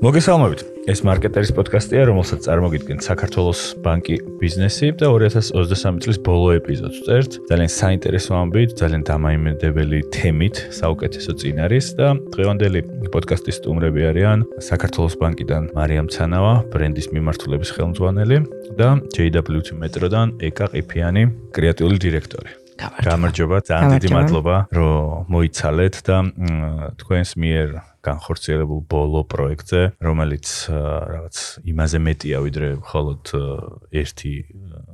მოგესალმებით. ეს მარკეტერის პოდკასტია, რომელსაც წარმოგიდგენთ საქართველოს ბანკი ბიზნესი და 2023 წლის ბოლო ეპიზოდს წერთ. ძალიან საინტერესო ამბით, ძალიან დამაიმედებელი თემით, საუკეთესო წინარის და დღევანდელი პოდკასტის სტუმრები არიან საქართველოს ბანკიდან მარიამ ცანავა, ბრენდის მიმართულების ხელმძღვანელი და JWT Metro-დან ეკა ყიფიანი, კრეატიული დირექტორი. გამარჯობა, ძალიან დიდი მადლობა, რომ მოიცალეთ და თქვენს მიერ განხორციელებულ ბოლო პროექტზე, რომელიც რაღაც იმაზე მეტია ვიდრე მხოლოდ ერთი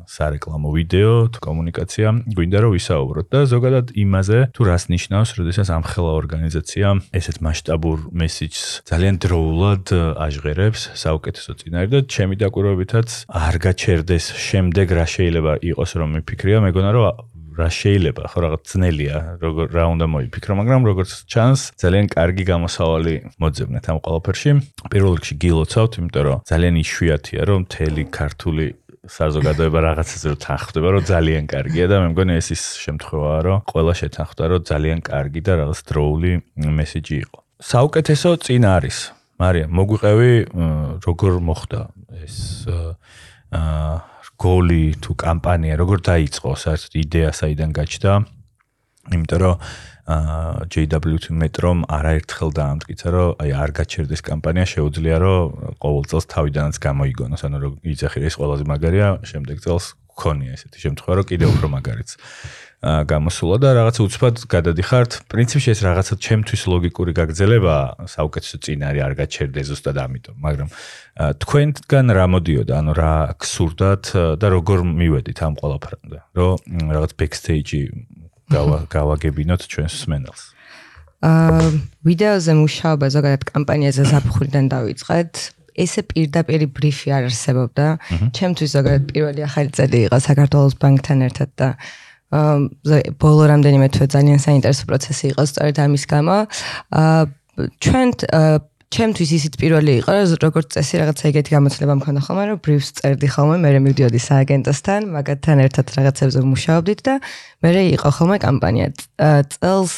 სარეკლამო ვიდეო თუ კომუნიკაცია, გვინდა რომ ვისაუბროთ და ზოგადად იმაზე, თუ რას ნიშნავს, როდესაც ამხელა ორგანიზაცია ესეთ მასშტაბურ მესიჯს ძალიან დროულად აჟღერებს საუკეთესო წინარი და ჩემი დაკვირვებითაც არ გაჩერდეს შემდეგ რა შეიძლება იყოს რომ მიფიქრია, მეგონა რომ რა შეიძლება ხო რაღაც ძნელია როგორ რა უნდა მოიფიქრო მაგრამ როგორც ჩანს ძალიან კარგი გამოსავალი მოძებნეთ ამ ყველაფერში. პირველ რიგში გილოცავთ იმიტომ რომ ძალიან იშვიათია რომ მთელი ქართული საზოგადოება რაღაცაზე რომ თანხდება რომ ძალიან კარგია და მე მგონი ეს ის შემთხვევაა რომ ყველა შეთანხმდა რომ ძალიან კარგი და რაღაც დროული მესიჯი იყო. საუკეთესო წინ არის. მარია მოგვიყევი როგორ მოხდა ეს აა გოლი თუ კამპანია როგორ დაიწყო? საერთოდ იდეა საიდან გაჩნდა? იმიტომ რომ აა JWT Metro-მ არაერთხელ დაამტკიცა რომ აი არ გაჩერდეს კამპანია შეუძლია რომ ყოველ წელს თავიდანაც გამოიგონოს. ანუ რომ იცახი ეს ყველაზე მაგარია შემდეგ წელს გქონია ესეთი შემთხვევა რომ კიდევ უფრო მაგარიც გამოსულა და რაღაცა უცბად გადადიხართ. პრინციპში ეს რაღაცა ჩემთვის ლოგიკური გაგრძელებაა, საუკეთესო წინარი არ გაჩერდე ზუსტად ამიტომ, მაგრამ თქვენგან რა მოდიოდა, ანუ რა გსურდათ და როგორ მივედით ამ ყველაფერამდე, რომ რაღაც backstage-ი გავაგებინოთ ჩვენს სმენელს. აა ვიდეოზე მუშაობა ზოგადად კამპანიაზე საფხურიდან დავიწყეთ. ესე პირდაპირ ბრიფი არ არსებობდა. ჩემთვის ზოგადად პირველი ახალი წელი იყო საქართველოს ბანკთან ერთად და აა ბოლო რამდენიმე თვე ძალიან საინტერესო პროცესი იყო სწორედ ამის გამო. აა ჩვენ ჩემთვის ისიც პირველი იყო, როგორც წესი რაღაცა ეგეთი გამოცდილება მქონდა ხოლმე, რომ ბრიფს წერდი ხოლმე, მე მივდიოდი სააგენტოსთან, მაგათთან ერთად რაღაცებზე ვმუშაობდით და მე იყო ხოლმე კამპანია. წელს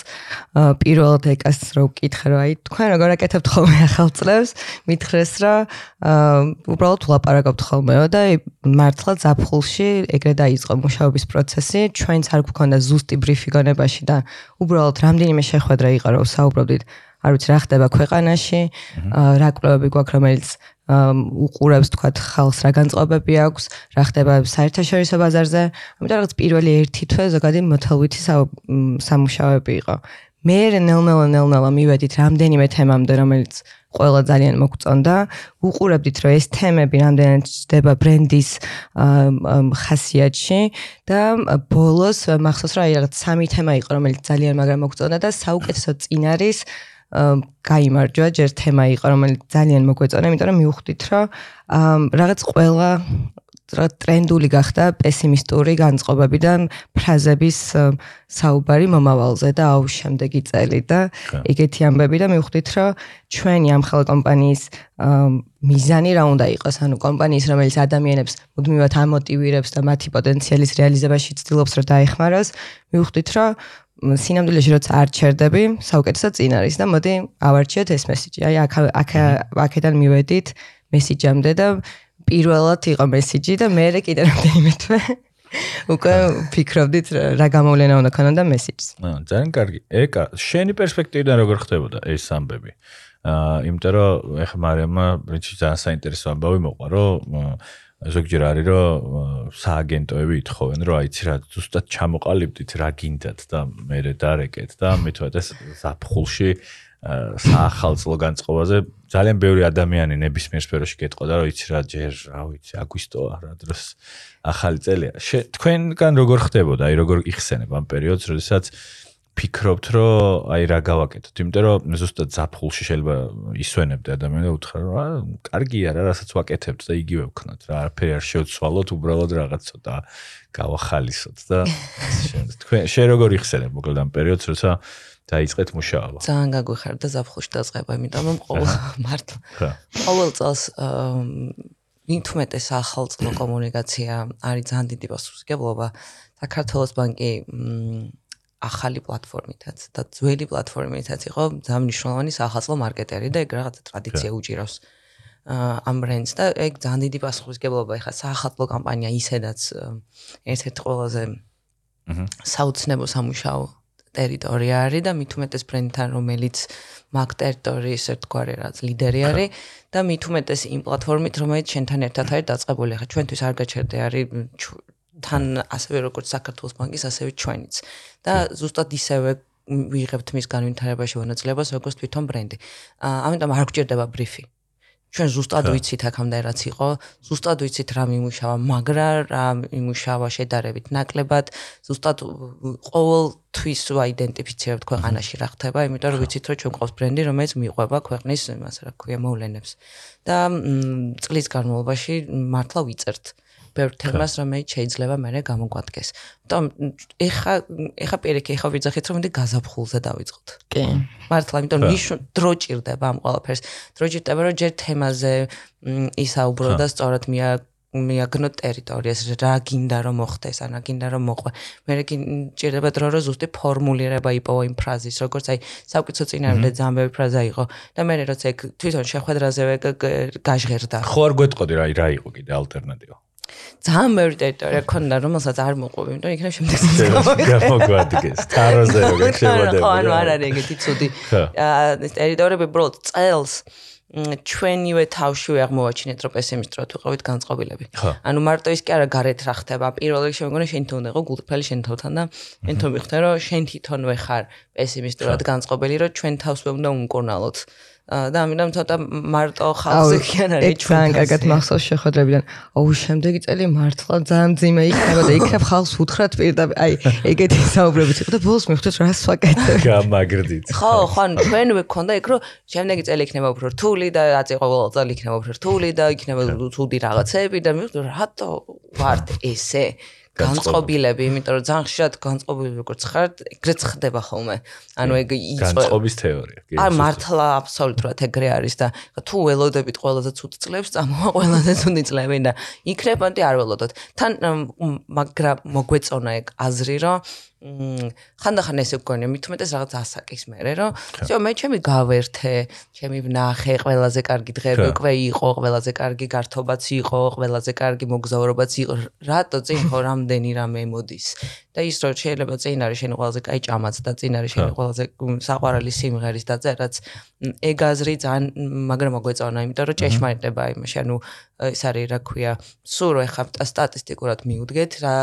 პირველად ეკას რო ვკითხე, რომ აი თქვენ როგორ აკეთებთ ხოლმე ახალ წლებს, მითხრეს, რომ უბრალოდ ვლაპარაკობთ ხოლმეო და მართლა ზაფხულში ეგრე დაიწყო მუშაობის პროცესი. ჩვენც არ გქონდა ზუსტი ბრიფი გონებაში და უბრალოდ რამდენიმე შეხვედრა იყო, რომ საუბრობდით არ ვიცი რა ხდება ქვეყანაში, რა კვლევები გვაქვს, რომელიც უყურებს თქვა ხალხს რა განწყობები აქვს, რა ხდება საერთაშორისო ბაზარზე. ამიტომ რაღაც პირველი ერთი თვე ზოგადი მოთელვითი სამუშაოები იყო. მე ნელ-ნელა ნელ-ნელა მივედით რამდენიმე თემამდე, რომელიც ყველა ძალიან მოგწონდა. უყურებდით, რომ ეს თემები რამდენად ჩდება ბრენდის ხასიათში და ბოლოს მახსოვს რა რაღაც სამი თემა იყო, რომელიც ძალიან მაგრამ მოგწონდა და საუკეთესო წინარის გაიმარჯვა, ჯერ თემა იყო, რომელიც ძალიან მოგვეწონა, იმიტომ რომ მივხვდით, რომ რაღაც ყველა ტრენდული გახდა პესიმისტური განწყობებიდან ფრაზების საუბარი მომავალზე და აუ შემდეგი წელი და ეგეთი ამბები და მივხვდით, რომ ჩვენი ამხელა კომპანიის მიზანი რა უნდა იყოს, ანუ კომპანიის რომელიც ადამიანებს მუდმივად ამოტივირებს და მათი პოტენციალის რეალიზებაში ცდილობს რომ დაეხმაროს, მივხვდით, რომ სინამდვილეში როცა არ ჩერდები, საუკეთესო წინ არის და მოდი ავარჩიოთ ეს მესიჯი. აი აქ აქ აქედან მივედით მესიჯამდე და პირველად იყო მესიჯი და მე კიდე რამდენიმე თვე უკვე ფიქრობდით რა გამოვლენა უნდა ქონოდა მესიჯს. აა ძალიან კარგი. ეკა, შენი პერსპექტივიდან როგორ ხდებოდა ეს ამბები? აა იმიტომ რომ ეხლა მარიამმა პრინციპი ძალიან საინტერესო ამბავი მოყვა, რომ ზოგჯერ არის რომ სააგენტოები ითხოვენ რომ აიცი რა ზუსტად ჩამოყალიბდით რა გინდათ და მე დარეკეთ და მithვათ ეს საფხულში საახალწლო განწყობაზე ძალიან ბევრი ადამიანი ნებისმიერ სფეროში გეტყოდა რომ იცი რა ჯერ რა ვიცი აგვისტოა რა დროს ახალი წელია. თქვენგან როგორ ხდებოდა აი როგორ იხსენებ ამ პერიოდს როდესაც ფიქრობთ, რომ აი რა გავაკეთოთ, იმიტომ რომ ზუსტად ზაფხულში შეიძლება ისვენებდე ადამიანი და უთხრა, რომ აა კარგია რა, რასაც ვაკეთებთ და იგივე ვქნათ. რა, არაფერი არ შევცვალოთ, უბრალოდ რაღაც ცოტა გავახალისოთ და თქვენ შე როგორ იხსენებ მოკლედ ამ პერიოდს, როცა დაიწყეთ მუშაობა. ძალიან გაგვიხარდა ზაფხულში დაწყება, იმიტომ რომ ყოველ მართლა ყოველ წელს მithumetes ახალწლო კომუნიკაცია არის ძალიან დიდი პასუხისგებლობა. საქართველოს ბანკი ახალი პლატფორმითაც და ძველი პლატფორმითაც იყო ძალიან მნიშვნელოვანი სახალხო მარკეტერი და ეგ რაღაცა ტრადიცია უჭირავს ამ ბრენდს და ეგ ძალიან დიდი პასუხისგებლობა ეხა სახალხო კამპანია ისედაც ერთ-ერთი ყველაზე საუცნებო სამუშაო ტერიტორია არის და მით უმეტეს ბრენდთან რომელიც მაგ ტერიტორიის ერთგვარი რაც ლიდერი არის და მით უმეტეს იმ პლატფორმით რომელიც ჩვენთან ერთად არის დაწყებული. ხა ჩვენთვის არ გაჩერდე არის თან ასევე როგორც საქართველოს ბანკის ასევე ჩვენიც და ზუსტად ისევე ვიღებთ მის განვითარებაში მონაწილეობას როგორც თვითონ ბრენდი. ამიტომ არ გჭირდება ბრიფი. ჩვენ ზუსტად ვიცით აქამდე რაც იყო, ზუსტად ვიცით რა მიმუშავა, მაგრამ რა მიმუშავა შედარებით ნაკლებად, ზუსტად ყოველთვის ვაიდენტიფიცირებთ ქვეყანაში რა ხდება, იმიტომ რომ ვიცით რომ ჩვენ ყავს ბრენდი, რომელიც მიყვება ქვეყნის იმას რა ქვია მოვლენებს. და წლის განმავლობაში მართლა ვიწერთ. ბევრ თემას, რომელიც შეიძლება მე გამოგვადგეს. ამიტომ ეხა ეხა პირიქი ეხა ვიძახით რომ მე გაზაფხულზე დავიწყოთ. კი. მართლა, იმიტომ ნიშნ დრო ჭირდება ამ ყველაფერს. დრო ჭირდება რომ ჯერ თემაზე ისაუბრო და სწორად მია მიაგნო ტერიტორიას რა გინდა რომ მოხდეს ან რა გინდა რომ მოყვე მე რე ჭირდება დრო რომ ზუსტი ფორმულირება იპოვო იმ ფრაზის როგორც აი საკუთო წინამდე ბევრი ფრაზა იყო და მე როცა ეგ თვითონ შეხვედრაზე გაჟღერდა ხო არ გვეტყოდი რა რა იყო კიდე ალტერნატივა ძალიან ბევრი ტერიტორია ქონდა, რომელსაც არ მოყვები, იმიტომ იქნებ შემდეგ გამოგვადგეს. თაროზე როგორ შემოდება. ხო, ანუ არ არის ეგეთი ცუდი. აა ეს ტერიტორიები უბრალოდ წელს ჩვენივე თავში აღმოაჩინეთ, რომ პესიმისტრო თუ ყავით განწყობილები. ანუ მარტო ის კი არა გარეთ რა ხდება, პირველ რიგში მეგონა შენ თვითონ იყო გულწრფელი შენ თავთან და შენ თვითონ მიხდე რომ შენ თვითონვე ხარ პესიმისტრად განწყობილი, რომ ჩვენ თავს უნდა უნკურნალოთ. და ამიტომ ცოტა მარტო ხალხზე ქიან არის ჩვენ. ძალიან კარგად მახსოვს შეხვედრებიდან. აუ შემდეგი წელი მართლა ძალიან ძიმე იქნება და იქნებ ხალხს უთხრათ პირდაპირ. აი ეგეთი საუბრები იყო და ბოლოს მიხვდეთ რას ვაკეთებ. გამაგრდით. ხო, ხო, ჩვენ ვქონდა იქ რომ შემდეგი წელი იქნება უფრო რთული და რაც იყო ყოველ წელი იქნება უფრო რთული და იქნება ცუდი რაღაცები და მიხვდეთ რატო ვართ ესე? განწყობილები, იმიტომ რომ ძალიან ხშირად განწყობილები როგორც ხართ, ეგრეც ხდება ხოლმე. ანუ ეგ იწვა განწყობის თეორია. აი მართლა აბსოლუტურად ეგრე არის და თუ ველოდებით ყველაზე ცუდ წლებს, წამოვა ყველაზე ცუდი წლები და იქნებოდი არ ველოდოთ. თან მაგრამ მოგვეწონა ეგ აზრი, რომ ხანდახან ესე გქონია მით უმეტეს რაღაც ასაკის მერე რომ всё მე ჩემი გავერთე ჩემი ვნახე ყველაზე კარგი დღეები უკვე იყო ყველაზე კარგი გართობაც იყო ყველაზე კარგი მოგზაურობაც იყო რატო წინ ხო რამდენი რამე მოდის და ის რომ შეიძლება წინ არის შენ ყველაზე კაი ჭამაც და წინ არის შენ ყველაზე საყვარელი სიმღერის დაწერაც ეგ აზრი ძალიან მაგრამ მოგვეწონა იმიტომ რომ ჭეშმარიტება იმაში ანუ ეს არის რა ქვია სულ რო ეხა სტატისტიკურად მიუდგეთ რა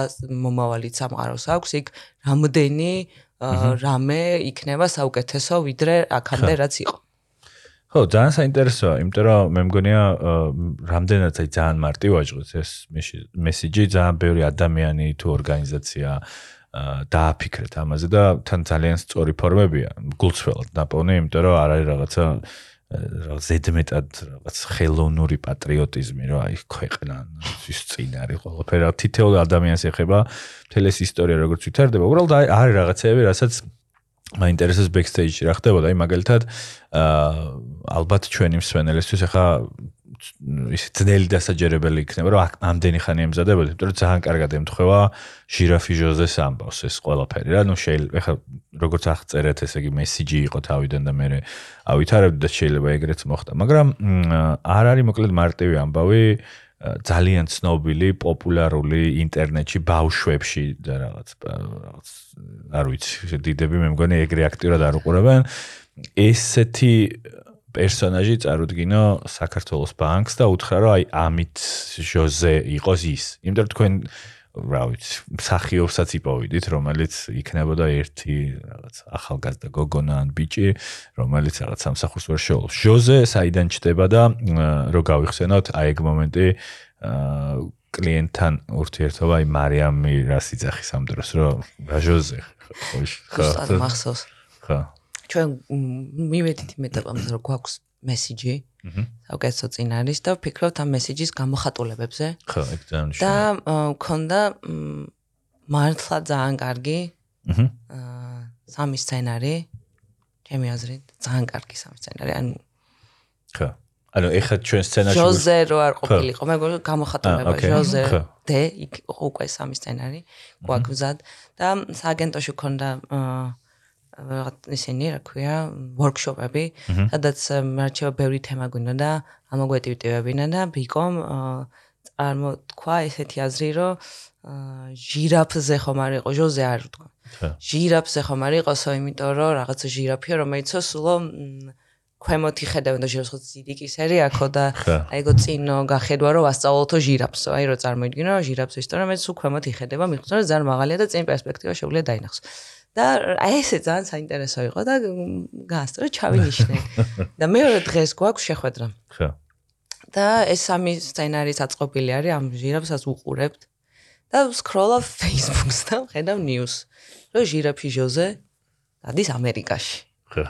მომავალი სამყაროს აქვს იქ რამდენი რამე იქნება საუკეთესო ვიდრე აქამდე რაც იყო. ხო, ძალიან საინტერესოა, იმიტომ რომ მე მგონია რამდენად აი ძალიან მარტივ აჭროს ეს მესიჯი ძალიან ბევრი ადამიანი თუ ორგანიზაცია დააფიქრეთ ამაზე და თან ძალიან სწორი ფორმებია გულწრფელად დაპოვნე, იმიტომ რომ არ არის რაღაცა რაღაც ზედმეტად რაღაც ხელოვნური პატრიოტიზმი, რომ აი ქვეყნა ის წინ არის ყველაფერი, თითოეულ ადამიანს ეხება მთელი ეს ისტორია როგორც ვითარდება. უბრალოდ არის რაღაცეები, რასაც მაინტერესებს ბექსტეიჯში რა ხდებოდა, აი მაგალითად აა ალბათ ჩვენი მსვენელისთვის ახლა ის ძნელი დასაჯერებელი იქნება, რომ ამდენი ხანი ემზადებოდი, იმიტომ რომ ძალიან კარგად ემთხვევა ჟირაფი ჟოზეს ამბავს ეს ყველაფერი რა. ნუ შეიძლება ახლა როგორც აღწერეთ, ესე იგი მესიჯი იყო თავიდან და მე ავითარებდი და შეიძლება ეგრეც მოხდა, მაგრამ არ არის მოკლედ მარტივი ამბავი ძალიან ცნობილი, პოპულარული ინტერნეტში ბავშვებში და რაღაც რაღაც არ ვიცი, დიდები მე მგონი ეგრე აქტიურად არ უყურებენ. ესეთი პერსონაჟი წარუდგინო საქართველოს ბანკს და უთხრა რომ აი ამით ჟოზე იყოს ის. იმიტომ რომ თქვენ რა ვიცი, მსახიობსაც იპოვიდით, რომელიც იქნებოდა ერთი რაღაც ახალგაზრდა გოგონა ან ბიჭი, რომელიც რაღაც სამსახურს ვერ შეძლოს. ჟოზე საიდან ჩდება და რო გავიხსენოთ, აი ეგ მომენტი აა კლიენტთან ურთიერთობა, აი მარიამი რას იძახის ამ დროს, რომ რა ჟოზე ხო? ხო, მახსოვს. ხო. ჩვენ მივედით იმ ეტაპამდე რომ გვაქვს მესიჯი საუკეთესო წინ არის და ვფიქრობთ ამ მესიჯის გამოხატულებებზე. ხო ეგ ძალიან და მქონდა მართლა ძალიან კარგი აა სამი სცენარი. ჩემი აზრით ძალიან კარგი სამი სცენარი. ანუ ხო. ანუ ეხლა ჩვენ სცენარში ჟოზე რო არ ყოფილიყო, მე გამოხატულება ჟოზე დე იქ უკვე სამი სცენარი გვაგვზად და სააგენტოში ქონდა რაღაც ისინი რა ქვია ვორქშოპები, სადაც მარჩევა ბევრი თემა გვინდა და ამოგვეტივტივებინა და ბიკომ წარმოთქვა ესეთი აზრი, რომ ჟირაფზე ხომ არ იყო ჟოზე არ ვთქვა. ჟირაფზე ხომ არ იყოსო, იმიტომ რომ რაღაც ჟირაფია რომელიცო სულო ქვემოთ იხედავენ და ჟირაფს ზიდიკისერი აქო და აი ეგო წინო გახედვა რომ ვასწავლოთო ჟირაფსო აი რომ წარმოიდგინო ჟირაფს ისტორია მე სულ ქვემოთ იხედება მიხვდა რომ ძალიან მაღალია და წინ პერსპექტივა შეუძლია დაინახოს და აი ესე ძალიან საინტერესო იყო და გასწრო ჩავინიშნე და მეორე დღეს გვაქვს შეხვედრა. ხო და ეს სამი სცენარის აწყობილი არის ამ ჟირაფსაც უყურებთ და სკროლავ Facebook-ს და ხედავ news. რომ ჟირაფი ჟოზე დადის ამერიკაში. ხო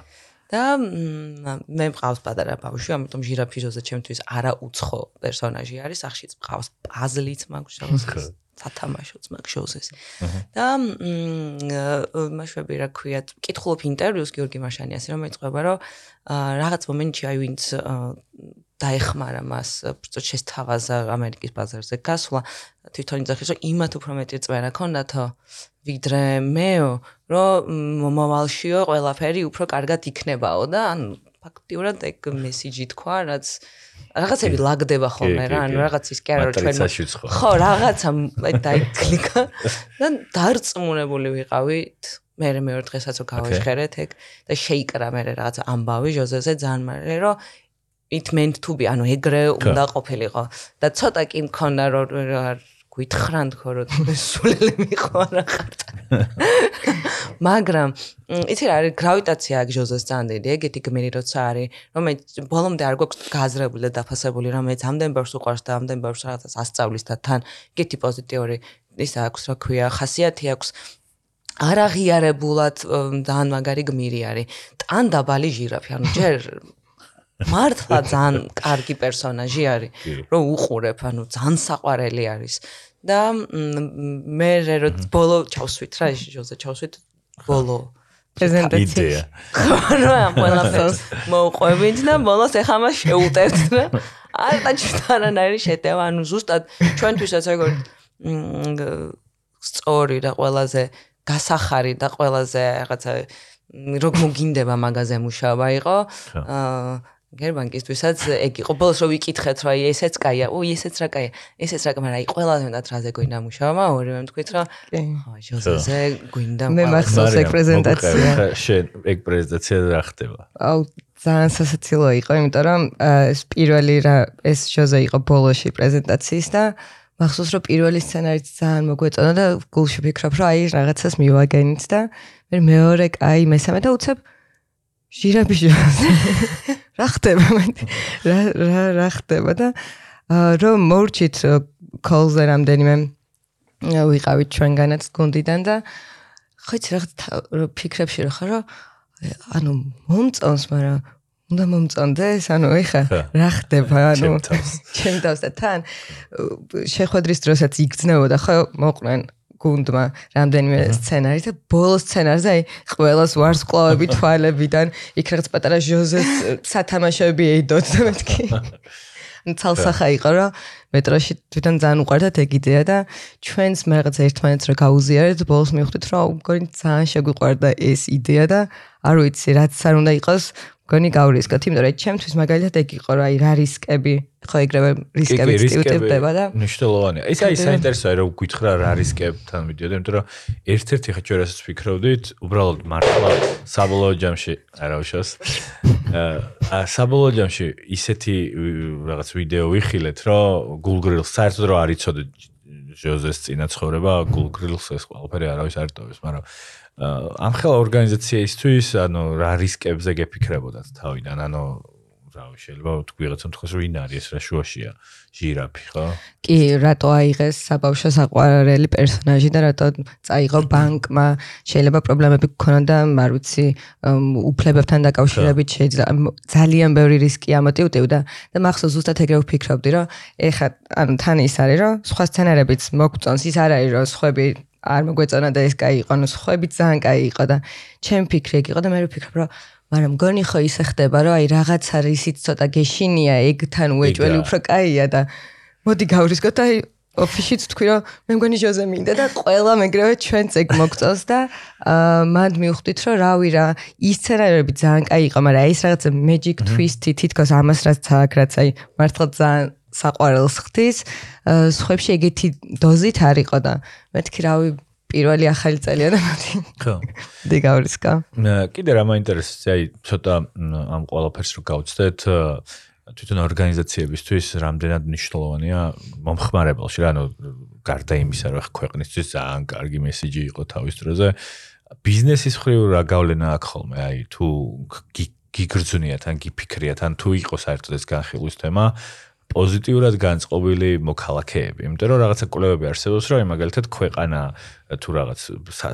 და მე მყავს პატარა ბავშვი, ამიტომ ჟირაფი ჟოზე ჩემთვის არა უცხო პერსონაჟი არის, სახშიც მყავს პაზლიც მაქვს ჟოზე. სათამაშოც მაქვს ჟოზეს. და მაშვები რა ქვია, კითხულობ ინტერვიუს გიორგი მაშანიას, რომ მეწყვება, რომ რაღაც მომენტში აი ვინც დაეხმარა მას შესთავაზა ამერიკის ბაზარზე გასვლა თვითონ იძახის რომ იმათ უფრო მეტი წვერა ქონდათო ვიდრე მეო რომ მომავალშიო ყველაფერი უფრო კარგად იქნებაო და ან ფაქტიურად ეგ მესიჯი თქვა რაც რაღაცები ლაგდება ხოლმე რა ანუ რაღაც ის კი არა რომ ჩვენ ხო. რაღაცა დაიკლიკა. და დარწმუნებული ვიყავით მე მეორე დღესაც გავაშხერეთ ეგ და შეიკრა მე რაღაცა ამბავი ჟოზეზე ძალიან მალე რომ it meant to be ანუ ეგრე უნდა ყოფილიყო. და ცოტა კი მქონდა რომ გვითხრან თქო რომ სულელი მიყვა რა ხართ. მაგრამ იცი რა არის გრავიტაცია აქ ჟოზეს ძალიან დიდი ეგეთი გმირი როცა არის რომელიც ბოლომდე არ გვაქვს გააზრებული და დაფასებული რომელიც ამდენ ბერს უყარს და ამდენ ბერს რაღაცას ასწავლის და თან ეგეთი პოზიტიური ის აქვს რა ქვია ხასიათი აქვს. არაღიარებულად ძალიან მაგარი გმირი არის. ტან დაბალი ჟირაფი ანუ ჯერ მართლა ძალიან კარგი პერსონაჟი არის რომ უყურებ ანუ ძალიან საყვარელი არის და მე რო ბოლო ჩავსვით რა ჟოზე ჩავსვით ბოლო. პრეზენტაცია რა ყველაფერს მოყვებით და ბოლოს ეხა მას შეუტევთ რა. არ დაჩვენარანაირი შეტევა ანუ ზუსტად ჩვენთვისაც როგორ სწორი და ყველაზე გასახარი და ყველაზე რაღაცა როგ მოგინდება მაღაზია მუშაობა იყო აა გერბანკისთვისაც ეგ იყო ბოლოს რო ვიკითხეთ რა ესეც კაია? ო ესეც რა კაია? ესეც რა მაგრამ აი ყველაზე მეტად რაზე გვინდა მუშაობა? ორივე თქვით რა? აი ჟოზეზე გვინდა მე მახსოვს ეგ პრეზენტაცია. შენ ეგ პრეზენტაცია რა ხდება? აუ ძალიან სასაცილო იყო იმიტომ რომ ეს პირველი რა ეს ჟოზე იყო ბოლოში პრეზენტაციის და მახსოვს რომ პირველი სცენარიც ძალიან მოგვეწონა და გულში ვფიქრობ რომ აი რაღაცას მივაგენით და მე მეორე კაი მესამე და უცებ ჟირაფი ჟოზე რა ხდება რა რა რა ხდება და რომ მორჩით კოლზე რამდენიმე ვიყავით ჩვენგანაც გუნდიდან და ხოიც რა ფიქრებში რა ხარო ანუ მომწონს მაგრამ უნდა მომწონდეს ანუ ეხა რა ხდება ანუ ჩემ თავს და თან შეხვედრის დროსაც იგრძნებოდა ხო მოყვნენ გუნდმა რამდენიმე სცენარი და ბოლო სცენარზე აი ყველას ვარსკვლავები თვალებიდან იქ რაღაც პატარა ჟოზეს სათამაშოები ეიდოთ და მეთქი. ცალსახა იყო რა. მეტროში თვითონ ძალიან უყვარდათ ეგ იდეა და ჩვენს მე რაღაც ერთმანეთს რა გაუზიარეთ ბოლოს მივხვდით რომ მგონი ძალიან შეგვიყვარდა ეს იდეა და არ ვიცი რაც არ უნდა იყოს გონი გავრისკოთ, იმიტომ რომ ჩემთვის მაგალითად ეგ იყო რა, აი რა რისკები, ხო ეგრევე რისკები წივტებდება და მნიშვნელოვანია. ეს აი საინტერესოა რომ გითხრა რა რისკებთან მიდიოდა, იმიტომ რომ ერთ-ერთი ხა ჩვენ რასაც ვფიქრობდით, უბრალოდ მართლა საბოლოო ჯამში არავშოს. აა საბოლოო ჯამში ისეთი რაღაც ვიდეო ვიხილეთ, რომ Google-ს საერთოდ რო არ იცოდე ჟოზეს წინა ცხოვრება, Google-ს ეს ყველაფერი არავის არ ტოვებს, მაგრამ ამ ხელა ორგანიზაციისთვის, ანუ რა რისკებზე გეფიქრებოდათ თავიდან, ანუ რა შეიძლება თქვი თქვას რომ ვინ არის ეს რა შუაშია ჟირაფი ხო? კი, რატო აიღეს საბავშვო საყვარელი პერსონაჟი და რატო წაიღო ბანკმა? შეიძლება პრობლემები გქონოდა, არ ვიცი, უფლებებთან დაკავშირებით შეიძლება ძალიან ბევრი რისკი ამოტივტივდა და მახსოვს ზუსტად ეგრე ვფიქრობდი, რომ ეხა ანუ თან ის არის, რომ სხვა სცენარებიც მოგწონს, ის არ არის, რომ სხვები არ მოგვეწონა და ეს კაი იყო, ნუ ხვები ძალიან კაი იყო და ჩემ ფიქრი ეგ იყო და მე ვფიქრობ, რომ მაგრამ გონი ხო ისე ხდება, რომ აი რაღაცა რისიც ცოტა გეშინია, ეგ თან უეჭველი უფრო კაია და მოდი გავრისკოთ აი ოფისშიც თქვი რომ მე მგონი ჟოზე მინდა და ყველა მეგრევე ჩვენც ეგ მოგწოს და მანდ მივხვდით რომ რავი რა ის სცენარები ძალიან კაი იყო მაგრამ ეს რაღაცა magic twist-ი თითქოს ამას რაც აქ რაც აი მართლა ძალიან საყვარელს ხდის სხვებში ეგეთი დოზით არისო და მეთქი რავი პირველი ახალი წელია და მოდი ხო. დეგავრისკა კიდე რა მაინტერესებს? აი ცოტა ამ ყველაფერს რო გავცდეთ თვითონ ორგანიზაციებისთვის რამდენად მნიშვნელოვანია მომხმარებელში რა ანუ გარდა იმისა რომ ქვეყნისთვის ძალიან კარგი მესიჯი იყო თავის დროზე ბიზნესის მხრივ რა გავლენა აქვს ხოლმე? აი თუ გიგრძნიათ ან გიფიქრიათ ან თუ იყოს საერთოდ ეს განხილვის თემა პოზიტიურად განწყობილი მოქალაქეები, იმიტომ რომ რაღაცა კვლევები არსებობს, რომ მაგალითად ქვეყანა თუ რაღაც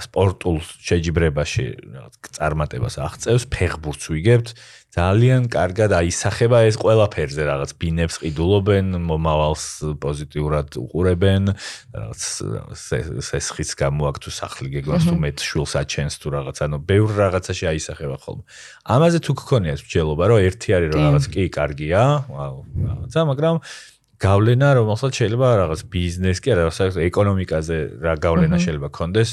სპორტულ შეჯიბრებაში რაღაც წარმატებას აღწევს, ფეხბურთს ვიგებთ, ძალიან კარგად აისახება ეს ყველაფერზე რაღაც ბინებს ყიდულობენ, მომავალს პოზიტიურად უყურებენ, რაღაც სესხის გამო აქ თუ სახლი გეგმას თუ მეტ შულს აჩენს თუ რაღაც, ანუ ბევრ რაღაცაში აისახება ხოლმე. ამაზე თუ გქონიათ მსჯელობა, რომ ერთი არის რომ რაღაც კი კარგია, რაღაცა, მაგრამ გავლენა რომელსაც შეიძლება რაღაც ბიზნეს კი არა, რაღაც ეკონომიკაზე რა გავლენა შეიძლება კონდეს,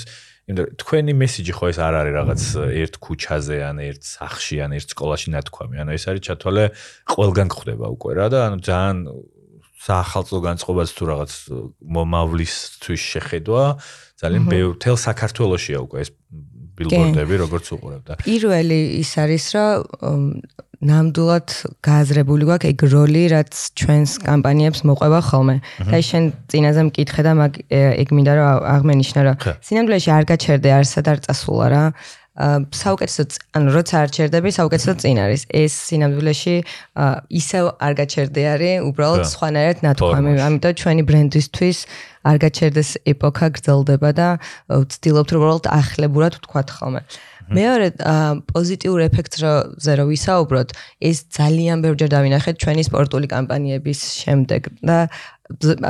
იმიტომ თქვენი მესიჯი ხო ეს არ არის რაღაც ერთ ქუჩაზე ან ერთ სახში ან ერთ სკოლაში ნათქვამი. ანუ ეს არის ჩათვალე ყველგან ხდება უკვე რა და ანუ ძალიან საახალწლო განწყობაც თუ რაღაც მომავლისთვის შეხედვა ძალიან ბევრ თელ საქართველოსია უკვე ეს ბილბორდები როგორც უყურებდა. პირველი ის არის რომ ნამდვილად გააზრებული გვაქვს ეგ როლი, რაც ჩვენს კამპანიებს მოყვება ხოლმე. და შენ წინაზე მკითხე და მაგ ეგ მინდა რომ აღმენიშნა რომ სინამდვილეში არ გაჩერდე არსად არ წასულა რა. საუკეთესო ანუ როცა არ ჩერდები, საუკეთესო წინ არის. ეს სინამდვილეში ისევ არ გაჩერდე არის, უბრალოდ სხვანაირად ნათქვამი. ამიტომ ჩვენი ბრენდისთვის არ გაჩერდეს ეპოქა გრძელდება და ვცდილობთ რომ უბრალოდ ახლებურად ვთქვათ ხოლმე. მეორე პოზიტიურ ეფექტზე რო ვისაუბროთ, ეს ძალიან ბევრჯერ დავინახეთ ჩვენი სპორტული კამპანიების შემდეგ და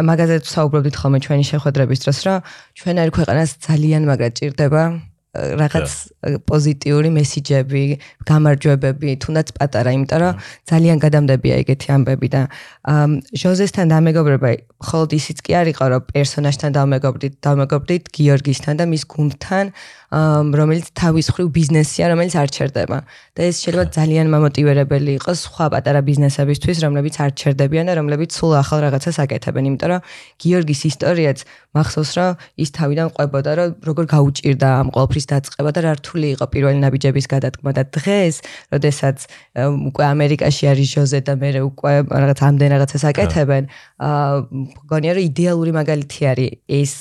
მაგაზე ვსაუბრობდით ხოლმე ჩვენი შეხვედრების დროს, რომ ჩვენ არ ქვეყანას ძალიან მაგრად ჭირდება რაღაც პოზიტიური მესიჯები, გამარჯვებები, თუნდაც პატარა, იმიტომ რომ ძალიან გადამდებია ეგეთი ამბები და ჟოზესთან დამეგობრება ხოლოდ ისიც კი არისო, რომ პერსონაჟთან დამეგობრდით, დამეგობრდით გიორგისთან და მის გუნდთან, რომელიც თავის ხრივ ბიზნესია, რომელიც არ ჩერდება. და ეს შეიძლება ძალიან მომოტივირებელი იყოს სხვა პატარა ბიზნესებისთვის, რომლებიც არ ჩერდებიან და რომლებიც სულ ახალ რაღაცას აკეთებენ, იმიტომ რომ გიორგის ისტორიაც მახსოვს, რომ ის თავიდან ყვებოდა, რომ როგორ გაუჭირდა ამ ყოველფრის დაწყება და რა რთული იყო პირველი ნაბიჯების გადადგმა და დღეს, როდესაც უკვე ამერიკაში არის ჟოზე და მე უკვე რაღაც ამდენ რაღაცას აკეთებენ, აა გონია რომ idеალური მაგალითი არის ეს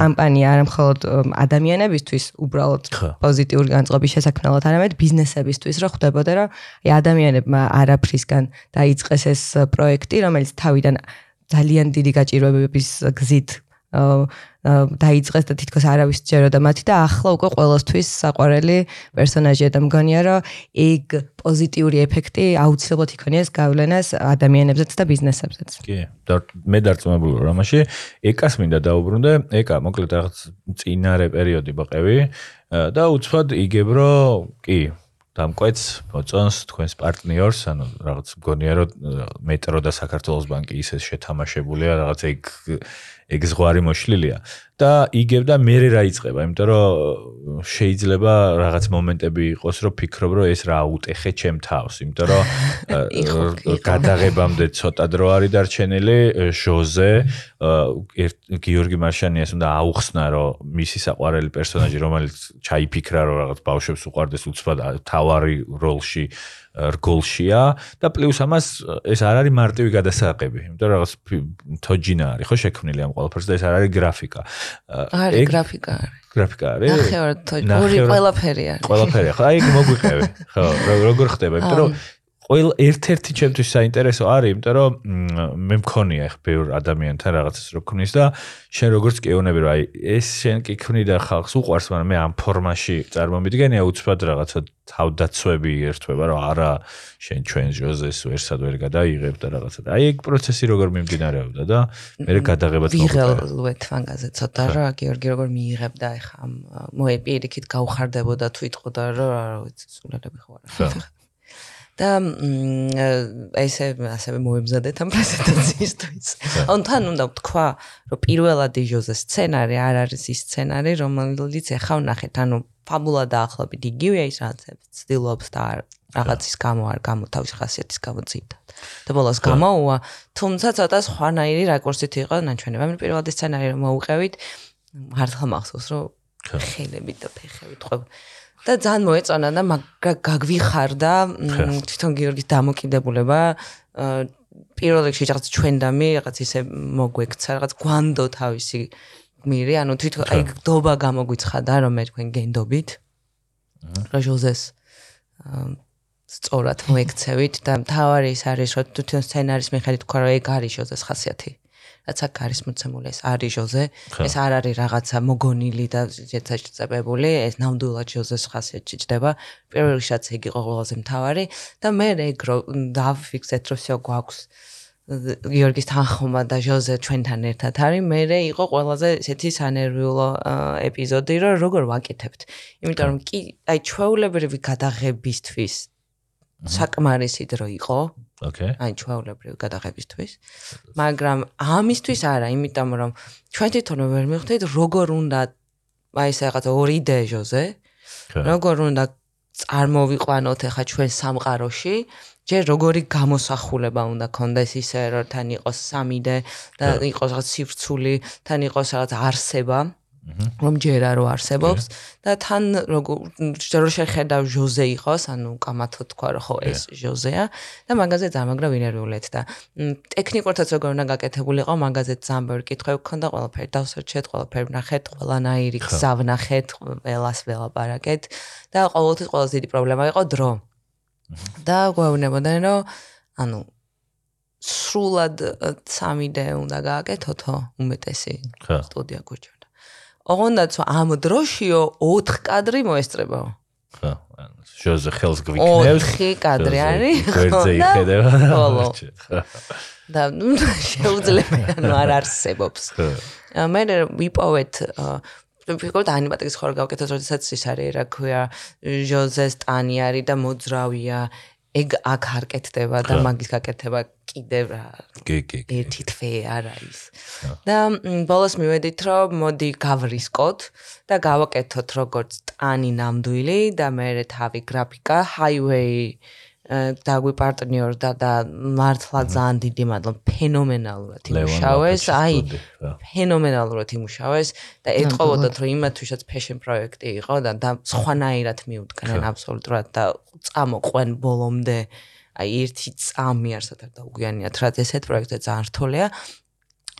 კამპანია არა მხოლოდ ადამიანებისთვის ის უბრალოდ პოზიტიური განწყობის შესაქმნელად არამედ ბიზნესებისთვის რა ხდებოდა რა აი ადამიანებმა არაფრისგან დაიწყეს ეს პროექტი რომელიც თავიდან ძალიან დიდი გაჭირვებების გზით დაიწყეს და თითქოს არავის ჯეროდა მათი და ახლა უკვე ყოველთვის საყვარელი პერსონაჟია და მგონია რომ ეგ პოზიტიური ეფექტი აუცილებლად იქონიას გავლენას ადამიანებზეც და ბიზნესებზეც. კი, და მე დარწმუნებული ვარ ამაში. ეკას მინდა დაუბრუნდე, ეკა მოკლედ რაღაც წინარე პერიოდი ბყევი და უცბად იგებ რომ კი დამკვეთს მოწონს თქვენს პარტნიორს, ანუ რაღაც მგონია რომ მეტრო და საქართველოს ბანკი ისე შეთამაშებულია, რაღაც ეგ ეგ ზღვარი მოშლილია. და იგებ და მე რა იწება, იმიტომ რომ შეიძლება რაღაც მომენტები იყოს, რომ ფიქრობ, რომ ეს რა აუტეხე ჩემ თავს, იმიტომ რომ გადაღებამდე ცოტა დრო არის დარჩენილი, ჟოზე გიორგი მარშანიას უნდა აუხსნა, რომ მისი საყვარელი პერსონაჟი, რომელიც ჩაიფიქრა, რომ რაღაც ბავშვებს უყარდეს უცბად თავარი როლში რგოლშია და პლუს ამას ეს არ არის მარტივი გადასაყები, იმიტომ რომ რაღაც თოჯინა არის ხო შექმნილი ამ ყველაფერს და ეს არ არის გრაფიკა. არის გრაფიკა არის. გრაფიკა არის? ნახევარ თოჯინა, ორი ყველაფერი არის. ყველაფერი ხო? აი მოგვიყევი. ხო, როგორ ხდება? იმიტომ რომ ყოველ ერთ-ერთი ჩემთვის საინტერესო არის, იმიტომ რომ მე მქონია ხ ბევრ ადამიანთან რაღაცას რო ქნის და შენ როგორც კეონები რა ეს შენ კი ქნი და ხალხს უყვარს, მაგრამ მე ამ ფორმაში წარმომიდგენია უცბად რაღაცა თავდაცვები ერთვება, რომ არა შენ ჩვენ ჟოზეს ვერსად ვერ გადაიღებ და რაღაცა. აი ეგ პროცესი როგორ მიმდინარეობდა და მე გადაღებაც მოხდა. ვიღელვეთ ფანგაზე ცოტა რა გიორგი როგორ მიიღებდა ეხა ამ მოეპირიქით გაუხარდებოდა თუ იტყოდა რომ რა ვიცი სულელები ხო არა. და ესე ასევე მოემზადეთ ამ პრეზენტაციისთვის. ან თან უნდა ვთქვა, რომ პირველად იჟოზე სცენარი არ არის ის სცენარი, რომელიც ეხა ვნახეთ, ანუ ფაბულა დაახლოებით იგივეა ის რაც ცდილობს და რაღაცის გამო არ გამოთავის ხასიათის გამოძიდა. და ბოლოს გამოუვა, თუმცა ცოტა სხვანაირი რაკურსით იყო ნაჩვენება. მე პირველად სცენარი რომ მოუყევით, მართლა მახსოვს, რომ ხელებით და ფეხებით ყვებ და ძალიან მოეწონა და გაგვიხარდა თვითონ გიორგის დამოკიდებულება პირველ რიგში რაღაც ჩვენ და მე რაღაც ისე მოგვექცა რაღაც გვანდო თავისი მირე ანუ თვითონ აი გდობა გამოგვიცხადა რომ მე თქვენ გენდობით. რა ჟოზეს სწორად მოექცევით და თავარი ის არის რომ თვითონ სცენარის მიხედვით თქვა რომ ეგ არის ჟოზეს ხასიათი რაც აქ არის მოცემული ეს არის ჟოზე ეს არ არის რაღაცა მოგონილი და შეწაწებებული ეს ნამდვილად ჟოზეს ხასიათში ჯდება პირველ რიგშიც ეგ იყო ყველაზე მთავარი და მე ეგ რო დავფიქსეთ რომ всё გვაქვს გიორგის თანხმობა და ჟოზე ჩვენთან ერთად არის მე იყო ყველაზე ესეთი სანერვიულო ეპიზოდი რომ როგორ ვაკეთებთ იმიტომ რომ კი აი ჩვეულებრივი გადაღებისთვის საკმარისი დრო იყო ოკეი. აი ჩვეულებრივი გადაღებისთვის. მაგრამ ამისთვის არა, იმიტომ რომ ჩვენ თვითონ ვერ მივხვდით როგორ უნდა აი ეს რაღაც ორი დეჟოზე. როგორ უნდა წარმოვიყვანოთ ახლა ჩვენ სამყაროში. ჯერ როგორი გამოსახულება უნდა კონდეს ისე რომ თან იყოს 3D და იყოს რაღაც სივრცული, თან იყოს რაღაც არსება. რომ ჯერა რო არსებობს და თან როგორ შეხედავ ჟოზე იყოს, ანუ კამათო თქვა რომ ხო ეს ჟოზეა და მაგაზე ძამაგრა ვინერვიულეთ და ტექნიკურთაც როგორ უნდა გაკეთებულიყო, მაგაზე ძამბერ კითხვები გქონდა ყველაფერი დავსერჩეთ, ყველაფერი ვნახეთ, ყველანაირი გზა ვნახეთ, ყველას ველაპარაკეთ და ყოველთვის ყველაზე დიდი პრობლემა იყო დრო. და გვეუბნებოდნენ რომ ანუ სრულად 3D უნდა გააკეთოთო უმეტესი სტუდია გურჯა ოღონდაც ამ დროშიო 4 კადრი მოესწრებაო. ხო, შოზე ხელს გვიქნევს. 4 კადრი არის. გვერდზე იხედება. ხოლო. და შეუძლებელი ანუ არ არსებობს. მე ვიპოვეთ ვფიქრობ და ანიმატიკის ხარ გავკეთოთ, როდესაც ის არის, რა ქვია, ჟოზეს ტანი არის და მოძრავია. ეგ აქ არ კეთდება და მაგის გაკეთება კიდევ რა კი კი ერთი თვე არ არის. და ბოლოს მივედით რომ მოდი გავრისკოთ და გავაკეთოთ როგორც ტანი ნამდვილი და მე თავი გრაფიკა highway დაგვიპარტნიორდა და მართლა ძალიან დიდი მადლობა. ფენომენალურად იმუშავეს. აი ფენომენალურად იმუშავეს და ეტყობოდათ რომ იმათვისაც fashion პროექტი იყო და და სხვანაირად მიუდგნენ აბსოლუტურად და წამოყვენ ბოლომდე. აი ერთი წამი არსად არ დაუგვიანიათ რა ესეთ პროექტზე ძალიან რთულია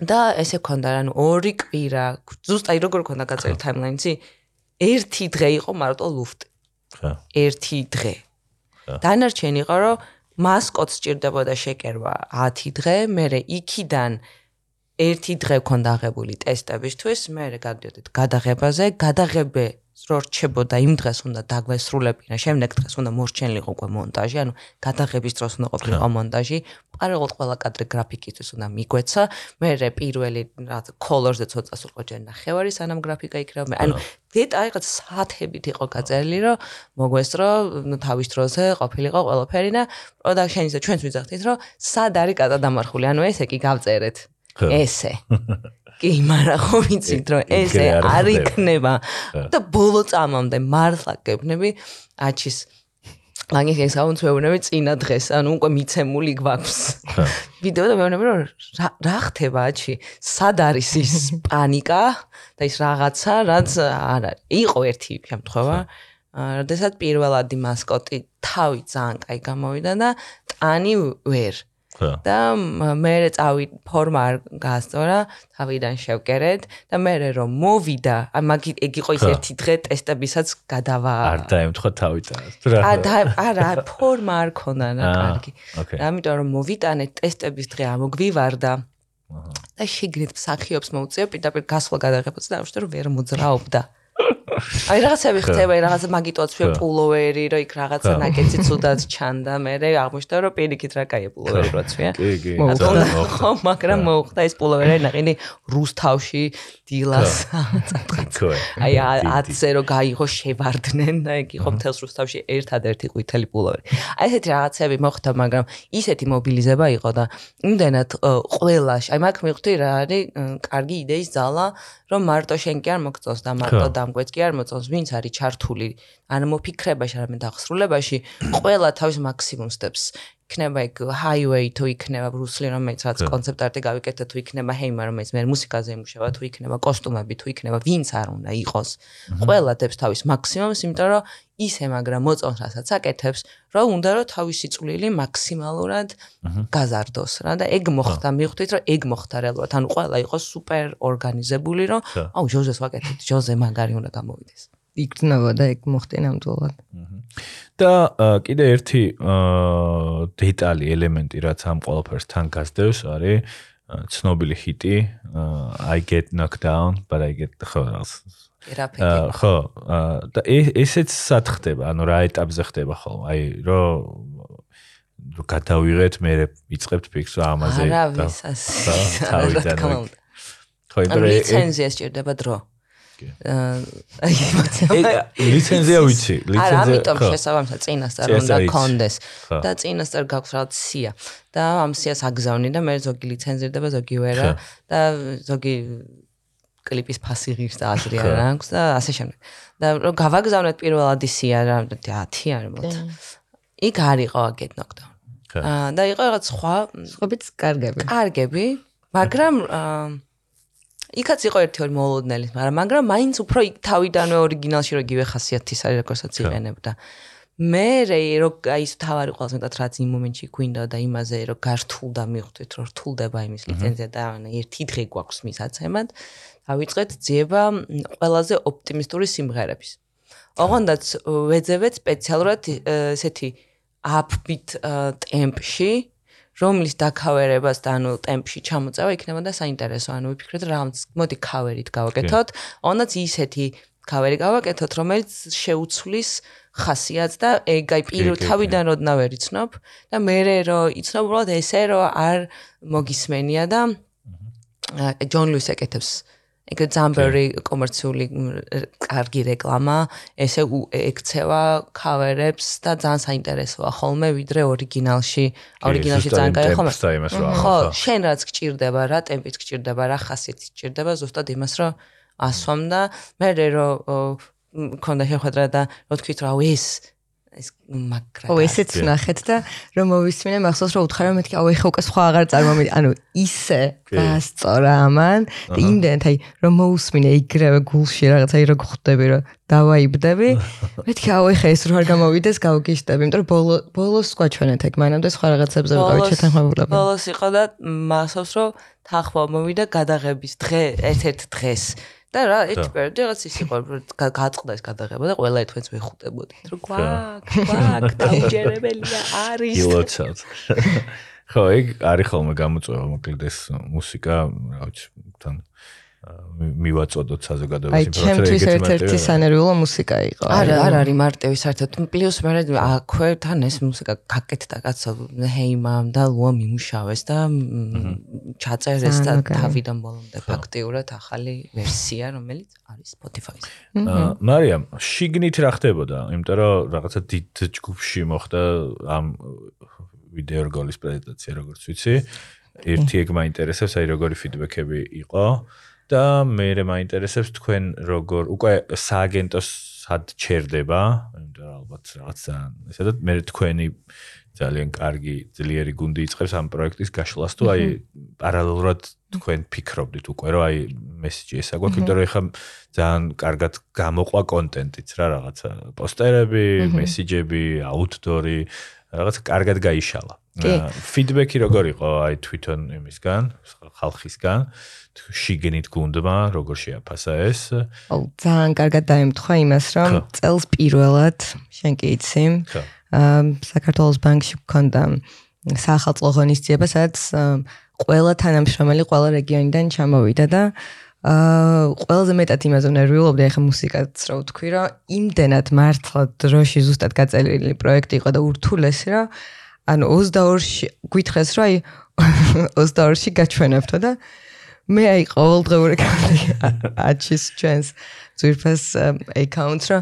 და ესე ქონდა რა ნუ ორი კვირა ზუსტად როგორ ქონდა გაწერილი ტაიმლაინი ერთი დღე იყო მარტო ლუფტი. ხა. ერთი დღე დანარჩენი იყო რომ მასკოტს ჭირდებოდა შეკერვა 10 დღე, მე იქიდან ერთი დღე ქონდა აღებული ტესტებისთვის, მე გადავდით გადაღებაზე, გადაღებე რო რჩებოდა იმ დღეს უნდა დაგვესრულებინა, შემდეგ დღეს უნდა მორჩენილიყო უკვე მონტაჟი, ანუ გადაღების დროს უნდა ყოფილიყო მონტაჟი, პარალელურად ყველა კადრი გრაფიკისთვის უნდა მიგვეცა, მე პირველი რა colors-ზე ცოტა სულყო ჯერ ნახევარი სანამ გრაფიკა იქნება, ანუ დეტალურად საათებით იყო გაწერილი, რომ მოგვესწრო თავის დროზე ყოფილიყო ყველაფერი და production-ზე ჩვენც ვიძახდით, რომ სად არის გადადამარხული, ანუ ესე კი გავწერეთ. ესე. კი, მაგრამ ხო ვიცით რომ ესე არ იქნება და ბოლო წამამდე მართლა გეუბნები აჩის მაგის ეს აუნცვეუნები წინა დღეს, ანუ უკვე მიცემული გვაქვს. ვიდეო და მეუბნები რომ რა ხდება აჩი? სად არის ის პანიკა და ის რაღაცა, რაც არ არის. იყო ერთი შემთხვევა, როდესაც პირველადი მასკოტი თავი ძალიან კაი გამოვიდა და ტანი ვერ და მე წავი ფორმა არ გაასწორა, თავიდან შევკერეთ და მე რომ მოვიდა, მაგ ეგ იყო ის ერთი დღე ტესტებისაც გადავა. არ დაემთხვა თავიდან. არა, არა, ფორმა არ ქონა რა, კარგი. და ამიტომ რომ მოვიტანე ტესტების დღე ამოგვივარდა. და შიგნით მსახიობს მოუწია პირდაპირ გასვლა გადაღებას და უშტო რომ ვერ მოძრაობდა. აი რაღაცები ხდება, რაღაცა მაგიტოცვია პულოვერი, რა იქ რაღაცა ნაკეთი ცუდად ჩანდა, მე აღმოჩნდა რომ პირიქით რა кай პულოვერი როცვია. კი, კი. ხო, მაგრამ მოხდა ეს პულოვერი ნაყინი რუსთავში დილას წატყაც. აი 10-ზე რომ გაიღო შევარდნენ და იქ იყო მთელს რუსთავში ერთადერთი ყვითელი პულოვერი. აი ესეთი რაღაცები მოხდა, მაგრამ ისეთი მობილიზება იყო და იმდენად ყველა, აი მაგ მივხვდი რა არის კარგი იდეის ძალა, რომ მარტო შენ კი არ მოგწოს და მარტო დამ დამგვეც კი არ მოწონს, ვინც არის ჩართული ან მოფიქრებაში, არამედ აღსრულებაში, ყველა თავის მაქსიმუმს დებს. იქნება იქ highway თუ იქნება ბრუსლი რომელიც რაც კონცეპტ არტი გავიკეთე თუ იქნება ჰეიმა რომელიც მე მუსიკაზე იმუშავა თუ იქნება კოსტუმები თუ იქნება ვინც არ უნდა იყოს. ყველა დებს თავის მაქსიმუმს იმიტომ რომ ისე მაგრამ მოწონს რასაც აკეთებს რომ უნდა რომ თავისი წვლილი მაქსიმალურად გაზარდოს რა და ეგ მოხდა მივხვდით რომ ეგ მოხდა რეალურად. ანუ ყველა იყოს სუპერ ორგანიზებული რომ აუ ჟოზეს ვაკეთებ ჟოზე მაგარი უნდა გამოვიდეს იქნება და ეგ მოხდა ნამდვილად და კიდე ერთი დეტალი ელემენტი რაც ამ ყველაფერს თან გასდევს არის ცნობილი ჰიტი I get knocked down but I get ხო ხო და ესეც სად ხდება? ანუ რა ეტაპზე ხდება ხოლმე? აი რო რო გადავიღეთ მე ვიწყებთ ფიქს ამაზე და თავიდან ხო იმიტომ რომ ლიცენზია სჭირდება დრო აა ლიცენზია ვიცი ლიცენზია არა ამიტომ შესაბამისად წინასწარ უნდა კონდეს. და წინასწარ გაქვს რაღაც სია. და ამ სიას აგზავნი და მე ზოგი ლიცენზირდება ზოგი ვერა და ზოგი კლიპის ფასი ღირს და აზრი არ აქვს და ასე შემდეგ. და რომ გავაგზავნეთ პირველად ისია რა 10 არ მოთ იქ არისო get knocked down აა და იყო რაღაც სხვა სხვაიც კარგები. კარგები მაგრამ აა იქაც იყო ერთი ორი მოლოდნელი, მაგრამ მაგრამ მაინც უფრო თავიდანვე ორიგინალში როგივე ხასიათის არის როგორცაც იყენებდა. მე რო აი ეს თავარი ყველაზე მეტად რაც იმ მომენტში გვინდა და იმაზე რო გართულდა მიხვდით რომ რთულდება იმის ლიცენზია და ერთი დღე გვაქვს მისაცემად დავიწყეთ ძიება ყველაზე ოპტიმისტური სიმღერების. ოღონდაც ვეძებეთ სპეციალურად ესეთი upbeat ტემპში რომლის დაკავერებას და ანუ ტემპში ჩამოწევა იქნებოდა საინტერესო. ანუ ვიფიქრეთ რა მოდი კავერით გავაკეთოთ. ონაც ისეთი კავერი გავაკეთოთ, რომელიც შეუცვლის ხასიათს და ეგ აი პირველ თავიდან როდნა ვერ იცნობ და მე რო იცნობ უბრალოდ ესე რო არ მოგისმენია და ჯონ ლუის ეკეთებს ეგ ძამბერი კომერციული კარგი რეკლამა, ესე ექცევა კავერებს და ძალიან საინტერესოა ხოლმე ვიდრე ორიგინალში. ორიგინალში ძალიან კაი ხომ? ხო, შენ რაც გჭირდება, რა ტემპიც გჭირდება, რა ხასიათიც გჭირდება, ზუსტად იმას რომ ასვამ და მე რო მქონდა შეხვედრა და რო თქვით რა ეს ეს მაგრა. ო ესეც ნახეთ და რომ მოვისმინე მახსოვს რომ უთხარ რომ მეთქი აუ ეხა უკვე სხვა აღარ წარმომი ანუ ისე გასწორა ამან. და იმდენთ აი რომ მოусმინე იგრევე გულში რაღაც აი რო გხვდები რომ დავაიბდები. მეთქი აუ ეხა ეს რო არ გამოვიდეს გავგიშტები. იმიტომ რომ ბოლო ბოლოს სხვა ჩვენეთ ეგ მანამდე სხვა რაღაცებზე ვიყავით შეთანხმებულები. ბოლოს იყო და მახსოვს რომ თანხმობა მოვიდა გადაღების დღე ერთ-ერთ დღეს და რა ერთ პერიოდი რაღაც ის იყო გაწყდა ეს გადაღება და ყველა ერთვენს ვეხუტებოდით რომ გვაკ გვაკ დაჯერებელია არის. ილოცავთ. ხო ეგ არის ხოლმე გამოწვევა მოკლედ ეს მუსიკა რა ვიცი თან მივაწოდოთ საზოგადოების ინფრასტრუქტურა. აი, ჩემთვის ერთ-ერთი სანერვიულო მუსიკა იყო. არა, არ არის მარტივი საერთოდ. პლუს მე აქვე თან ეს მუსიკა გაკეთდა კაცო ჰეიმამ და ლუა მიმუშავეს და ჩაწერეს და თავიდან ბოლომდე ფაქტიურად ახალი ვერსია, რომელიც არის Spotify-ზე. აა, მარიამ, შიგნით რა ხდებოდა? იმიტომ რომ რაღაცა დიდ ჯგუფში მოხდა ამ ვიდეო რგოლის პრეზენტაცია, როგორც ვიცი. ერთი ეგ მაინტერესებს, აი როგორი ფიდბექები იყო. და მე მე მაინტერესებს თქვენ როგორ უკვე სააგენტოს სად ჩერდება, იმიტომ რომ ალბათ რაღაც ძალიან ესა და მე თქვენი ძალიან კარგი ძლიერი გუნდი იწყებს ამ პროექტის გაშლას თუ აი პარალელურად თქვენ ფიქრობდით უკვე რომ აი მესიჯი ესა გვაქვს, იმიტომ რომ ეხლა ძალიან კარგად გამოყვა კონტენტიც რა რაღაცა პოსტერები, მესიჯები, აუთდორი რაღაც კარგად გაიშალა. ფიდბექი როგორ იყო აი თვითონ იმისგან, ხალხისგან? შიგნით გუნდმა როგორ შეაფასა ეს? ო, ძალიან კარგად დაემთხვა იმას, რომ წელს პირველად შენ კი იცი. აა საქართველოს ბანკში გქონდა საახალწლო ღონისძიება, სადაც ყველა თანამშრომელი ყველა რეგიონიდან ჩამოვიდა და აა ყველაზე მეტად იმაზე ნერვიულობდი ახლა მუსიკაც რა ვთქვი რა იმდენად მართლა დროში ზუსტად გაწერილი პროექტი იყო და ურთულესი რა ანუ 22-ში გვითხრეს რა აი 22-ში გაჩვენებთო და მე აი ყოველდღიური აჩის ჩენს ძვირფას აკაუნტს რა.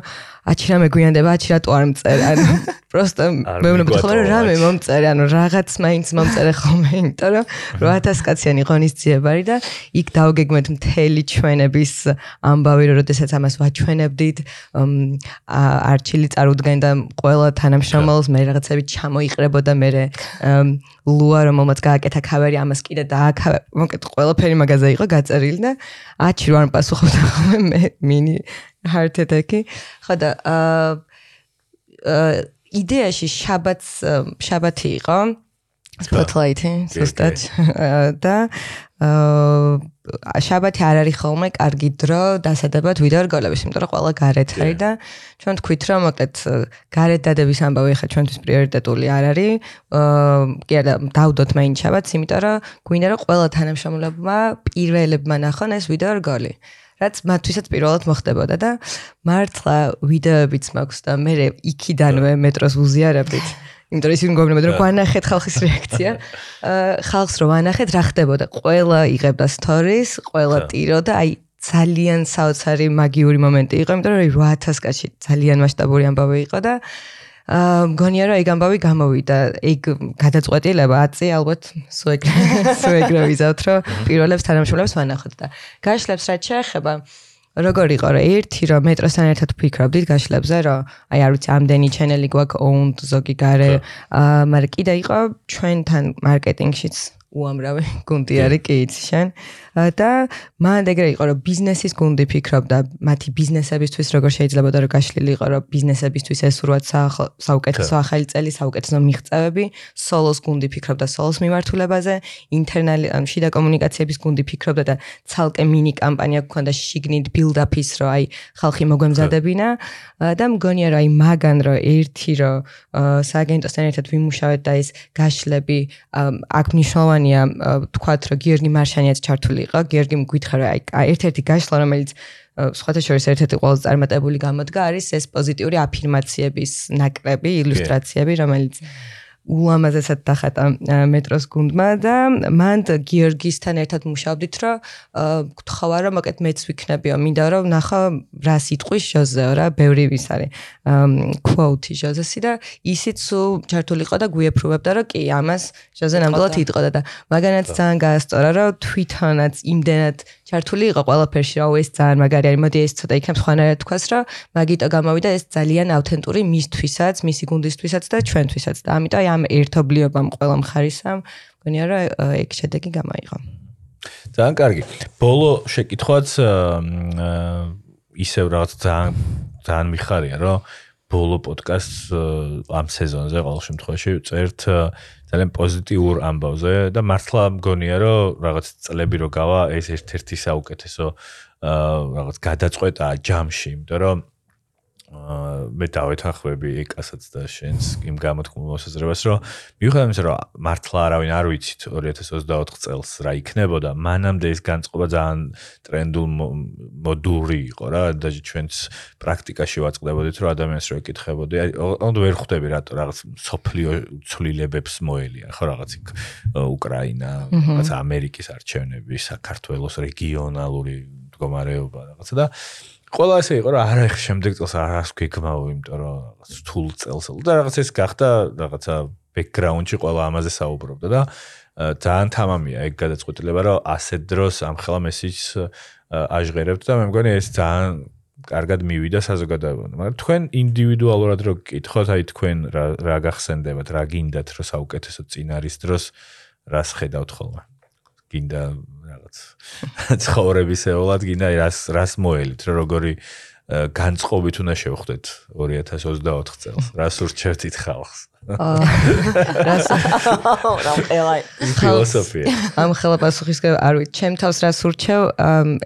აჩი რა მეგვიანდება აჩი რატო არ მწერ ანუ პროსტო მე უნდა ვთქვა რომ რამე მომწერე ანუ რაღაც მაინც მომწერე ხოლმე იმიტომ რომ 8000 კაციანი ღონისძიებარი და იქ დავგეგმეთ მთელი ჩვენების ამბავი რომ შესაძაც ამას ვაჩვენებდით არჩილი წარუდგენდა ყველა თანამშრომელს მე რაღაცები ჩამოიყრებოდა მე ლუა რომელმაც გააკეთა ქავერი ამას კიდე დააქავე. მოკეთ ყველაფერი მაგაზე იყო გაწერილი და აჩი რო არ პასუხობდა ხოლმე მე მინი heart attack-ი. ხო და აა იდეაში შაბათს შაბათი იყო. spotlight-ი, ზუსტად. და აა შაბათი არ არის ხოლმე კარგი დრო დასადებად ვიდეო რგოლების, იმიტომ რომ ყველა გარეთ არის და ჩვენ თქვით რომ მოკლედ გარეთ დადების ამბავი ხა ჩვენთვის პრიორიტეტული არ არის. აა კი არა, დავდოთ მაინც შაბათს, იმიტომ რომ გვინდა რომ ყველა თანამშრომლებმა პირველებმა ნახონ ეს ვიდეო რგოლი. რაც მათთვისაც პირველად მოხდებოდა და მართლა ვიდეოებიც მაქვს და მე იქიდანვე მეტროს უზიარებდით. იმიტომ ის მგონებოდა რომ გვანახეთ ხალხის რეაქცია. ხალხს რო ვანახეთ რა ხდებოდა? ყველა იღებდა stories, ყველა ტირო და აი ძალიან საოცარი მაგიური მომენტი იყო, იმიტომ რომ 8000 კაცი ძალიან მასშტაბური ამბავი იყო და მგონია რომ ეგ ამბავი გამოვიდა. ეგ გადაწყვეტილება. აწი ალბათ სუეგრე ვიზავთ რომ პირველებს თანამშრომლებს ვანახოთ და გაშლებს რაც შეეხება. როგორ იყო რა ერთი რომ მეტროსთან ერთად ვფიქრობდით გაშლებზე რომ აი არ ვიცი ამდენი ჩენელი გვაქვს owned ზოგი gare აა მაგრამ კიდე იყო ჩვენთან მარკეტინგშიც უამრავი გუნდი არის კი იცი შენ და მან ეგრე იყო რომ ბიზნესის გუნდი ფიქრობდა მათი ბიზნესებისთვის როგორ შეიძლება და რომ გაშლილი იყო რომ ბიზნესებისთვის ესურვათ საუკეთესო ახალი წელი საუკეთესო მიღწევები სოლოს გუნდი ფიქრობდა სოლოს მიმართულებაზე ინტერნალი ან შიდა კომუნიკაციების გუნდი ფიქრობდა და ცალკე მინი კამპანია გქონდა შიგნით ბილდაფის რომ აი ხალხი მოგვემზადებინა. და მგონია რომ აი მაგან რომ ერთი რომ სააგენტოსთან ერთად ვიმუშავეთ და ეს გაშლები აქ მნიშვნელოვანია თქვათ რომ გიორგი მარშანიაც ჩართული იყო გიორგი მგვითხრა რომ აი ერთ-ერთი გაშლა რომელიც სხვათა შორის ერთ-ერთი ყველაზე წარმატებული გამოდგა არის ეს პოზიტიური აფირმაციების ნაკრები ილუსტრაციები რომელიც ულამაზესად დახატა მეტროს გუნდმა და მან გიორგისთან ერთად მუშაობდით რომ გთხოვა რომ მოკეთ მეც ვიქნებიო მინდა რომ ნახა რა სიტყვის ჟოზეო რა ბევრი ვის არის quote ჟოზესი და ისიც სულ ჩართულიყო და გვიეფრუებდა რომ კი ამას ჟოზე ნამდვილად იტყოდა და მაგანაც ძალიან გაასწორა რომ თვითონაც იმდენად ჩართული იყო ყველაფერში რა ეს ძალიან მაგარი არის მოდი ეს ცოტა იქნებ სხვანაირად თქვას რომ მაგიტო გამოვიდა ეს ძალიან ავთენტური მისთვისაც მისი გუნდისთვისაც და ჩვენთვისაც და ამიტომ ამ ერთობლიობამ ყველა მხარისამ მგონია რომ ეგ შედეგი გამოიღო. ძალიან კარგი. ბოლო შეკითხვაც ისევ რაღაც ძალიან ძალიან მიხარია, რომ ბოლო პოდკასტს ამ სეზონზე ყოველ შემთხვევაში წერთ ძალიან პოზიტიურ ამბავზე და მართლა მგონია რომ რაღაც წლები რო გავა ეს ერთ-ერთი საუკეთესო რაღაც გადაწყვეტაა ჯამში, იმიტომ რომ მე დავეთანხმები ეკასაც და შენს იმ გამოთქმულ მოსაზრებას, რომ მიუხედავად იმისა, რომ მართლა არავინ არ ვიცით 2024 წელს რა იქნებოდა, მანამდე ეს განწყობა ძალიან ტრენდულ მოდური იყო რა, და ჩვენც პრაქტიკაში ვაწყდებოდით, რომ ადამიანს რო ეკითხებოდი, ანუ ვერ ხვდები რატო რაღაც სოფლიო ცვლილებებს მოელია, ხო რაღაც იქ უკრაინა, რაღაც ამერიკის არჩევნები, საქართველოს რეგიონალური მდგომარეობა რაღაცა და ყველა ესე იყო რა არა ხე შემდეგ წელს არას გეგმაო იმიტომ რომ რაღაც თულ წელს და რაღაც ეს გახდა რაღაცა ბექგრაუნდში ყველა ამაზე საუბრობდა და ძალიან თამამია ეგ გადაწყვეტილება რომ ასეთ დროს ამ ხელა მესიჯს აჟღერებთ და მე მგონი ეს ძალიან კარგად მივიდა საზოგადოებამ. მაგრამ თქვენ ინდივიდუალურად რო გკითხოთ აი თქვენ რა რა გახსენდებათ რა გინდათ რომ საუკეთესო წინარის დროს რას ხედავთ ხოლმე გინდა რაღაც ცხოვრებისეულად გინდა რას რას მოელით რომ როგორი განწყობით უნდა შევხვდეთ 2024 წელს. რას ურჩევთ ით ხალხს? რას რამყელაი ფილოსოფია. ამ ხელა პასუხის არ ვიცი, ჩემ თავს რას ურჩევ,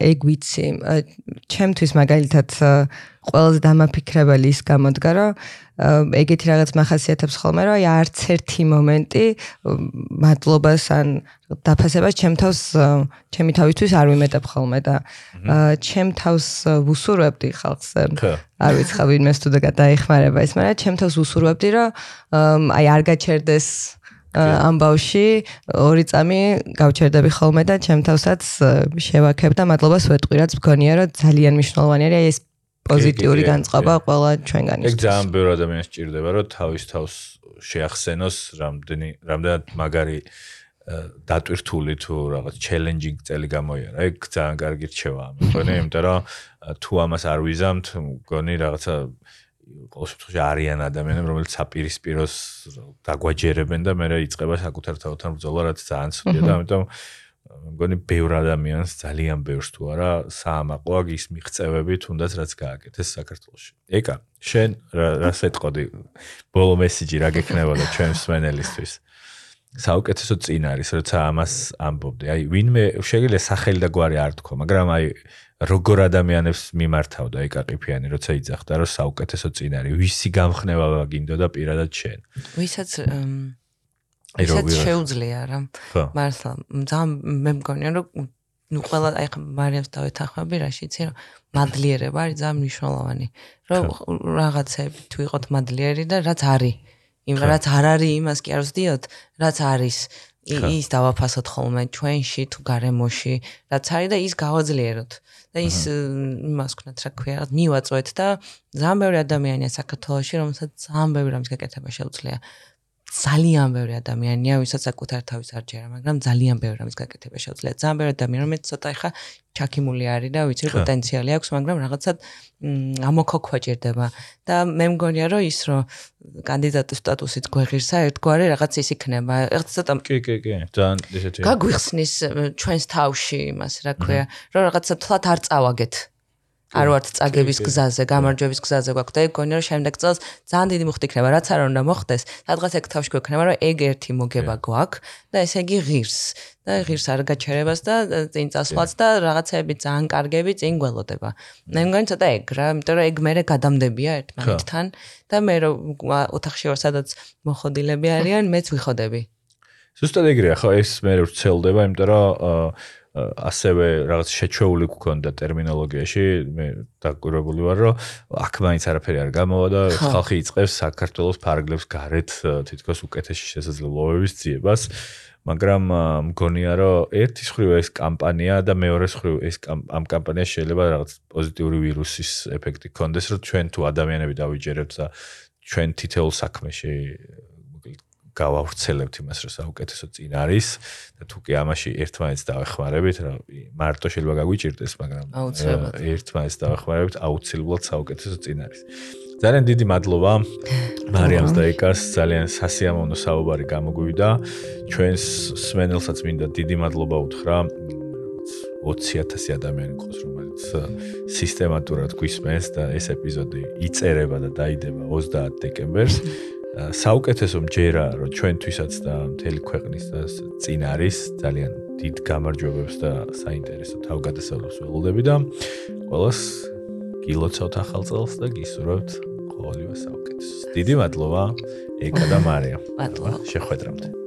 ეგ ვიცი. ჩემთვის მაგალითად ყველაზე დამაფიქრებელი ის გამოდგა, რომ ეგეთი რაღაც מחასიათებს ხოლმე, რომ აი არც ერთი მომენტი მადლობას ან დაფასებას ჩემ თავს ჩემი თავისთვის არ ვიმეტებ ხოლმე და ჩემ თავს ვუსურვებდი ხალხს. არ ვიცი ხა ვინმეს თუ და გადაეხმარება ის, მაგრამ ჩემ თავს ვუსურვებდი, რომ აი არ გაჩერდეს ამ ბავში ორი წამი გავჩერდები ხოლმე და ჩემ თავსაც შევაქებ და მადლობას ვეტყვი რაც მგონია რომ ძალიან მნიშვნელოვანია ეს პოზიტიური განწყობა ყველა ჩვენგანის. ეგ ძალიან ბევრი ადამიანს ჭირდება, რომ თავის თავს შეახსენოს რამდენი რამდენად მაგარი დატვირთული თუ რაღაც ჩელენჯინგ წელი გამოიარა. ეგ ძალიან კარგი რჩევაა. მეგონი, იმიტომ რომ თუ ამას არ ვიზამთ, მგონი რაღაცა ყოველ შემთხვევაში არიან ადამიანები, რომელიც საპირისპიროს დაგვაჯერებენ და მე რა იწება საკუთარ თავთან ბრძოლა, რაც ძალიან ცუდია და ამიტომ მგონი ბევრ ადამიანს ძალიან ბევრს თუ არა საამაყო აგის მიღწევები თუნდაც რაც გააკეთეს საქართველოში. ეკა, შენ რას ეთყოდი? ბოლო მესიჯი რა გექნებოდა ჩვენს სვენელისთვის? საუკეთესო წინ არის, როცა ამას ამბობდი. აი, ვინმე შეიძლება სახელი და გვარი არ თქვა, მაგრამ აი როგორ ადამიანებს მიმართავდა ეკა ყიფიანი, როცა იძახდა, რომ საუკეთესო წინ არის, ვისი გამხნება გინდოდა პირადად შენ? ვისაც ისაც შეუძლია რა. მართლა ძალიან მე მგონია რომ ნუ ყველა აი ხა მარიამს დავეთანხმები რა შეიძლება რომ მადლიერება არის ძალიან მნიშვნელოვანი. რომ რაღაცები თუ იყოთ მადლიერი და რაც არის. იმ რაც არ არის იმას კი არ ვსდიოთ, რაც არის. ის დავაფასოთ ხოლმე ჩვენში თუ გარემოში, რაც არის და ის გავაძლიეროთ. და ის იმას ვქნათ რა ქვია, მივაწვეთ და ძალიან ბევრი ადამიანია საქართველოში, რომელსაც ძალიან ბევრი რამის გაკეთება შეუძლია. ძალიან ბევრი ადამიანია, ვისაც საკუთარ თავის არ ჯერა, მაგრამ ძალიან ბევრი რამის გაკეთება შეუძლია. ძალიან ბევრი ადამიანი, რომელიც ცოტა ეხა ჩაქიმული არის და ვიცი, პოტენციალი აქვს, მაგრამ რაღაცად ამოქოქვაჭირდება. და მე მგონია, რომ ის რომ კანდიდატის სტატუსით გვეღირსა, ერთგვარი რაღაც ის იქნება. ეხლა ცოტა კი, კი, კი, ძალიან ისეთი. გაგვიხსნის ჩვენს თავში იმას, რა ქვია, რომ რაღაცა თლათ არ წავაგეთ. არ ვართ წაგების გზაზე, გამარჯვების გზაზე გვაქვს და ეგ გონია რომ შემდეგ წელს ძალიან დიდი მუხტი იქნება, რაც არ უნდა მოხდეს. სადღაც ეგ თავში გვექნება, რომ ეგ ერთი მოგება გვაქვს და ესე იგი ღირს და ღირს არ გაჩერებას და წინ წასვლაც და რაღაცები ძალიან კარგები წინ გველოდება. მე მგონი ცოტა ეგ რა, იმიტომ რომ ეგ მე გადამდებია ერთმანეთთან და მე რომ ოთახში ვარ სადაც მოხოდილები არიან, მეც ვიხოდები. ზუსტად ეგრეა ხო ეს მე ვცელდება, იმიტომ რომ ასევე რაღაც შეჩეული გქონდა ტერმინოლოგიაში მე დაკვირვებული ვარ რომ აქ მაინც არაფერი არ გამოვა და ხალხი იწყებს საქართველოს ფარგლებს გარეთ თითქოს უკეთესი შესაძლებლობების ძიებას მაგრამ მგონია რომ ერთის ხრივ ეს კამპანია და მეორეს ხრივ ეს ამ კამპანიას შეიძლება რაღაც პოზიტიური ვირუსის ეფექტი ქონდეს რომ ჩვენ თუ ადამიანები დავიჯერებთ და ჩვენ თითოეულ საქმეში გავავრცელებთ იმას, რომ საუკეთესო წინ არის და თუ კი ამაში ერთმანეთს დავეხმარებით, რა მარტო შეიძლება გაგვიჭირდეს, მაგრამ ერთმანეთს დავეხმარებით, აუცილებლად საუკეთესო წინ არის. ძალიან დიდი მადლობა მარიამს და ეკას, ძალიან სასიამოვნო საუბარი გამოგვივიდა. ჩვენს სმენელსაც მინდა დიდი მადლობა უთხრა. 20000 ადამიანი ყავს, რომელიც სისტემატურად გვისმენს და ეს ეპიზოდი იწერება და დაიდება 30 დეკემბერს. საუკეთესო მჯერა რომ ჩვენთვისაც და მთელი ქვეყნის წინ არის ძალიან დიდ გამარჯვებებს და საინტერესო თავგადასავლებს ველოდები და ყოველს გილოცავთ ახალ წელს და გისურვებთ ყოველივე საუკეთესოს. დიდი მადლობა ეკა და მარია. მადლობა. შეხვედრამდე.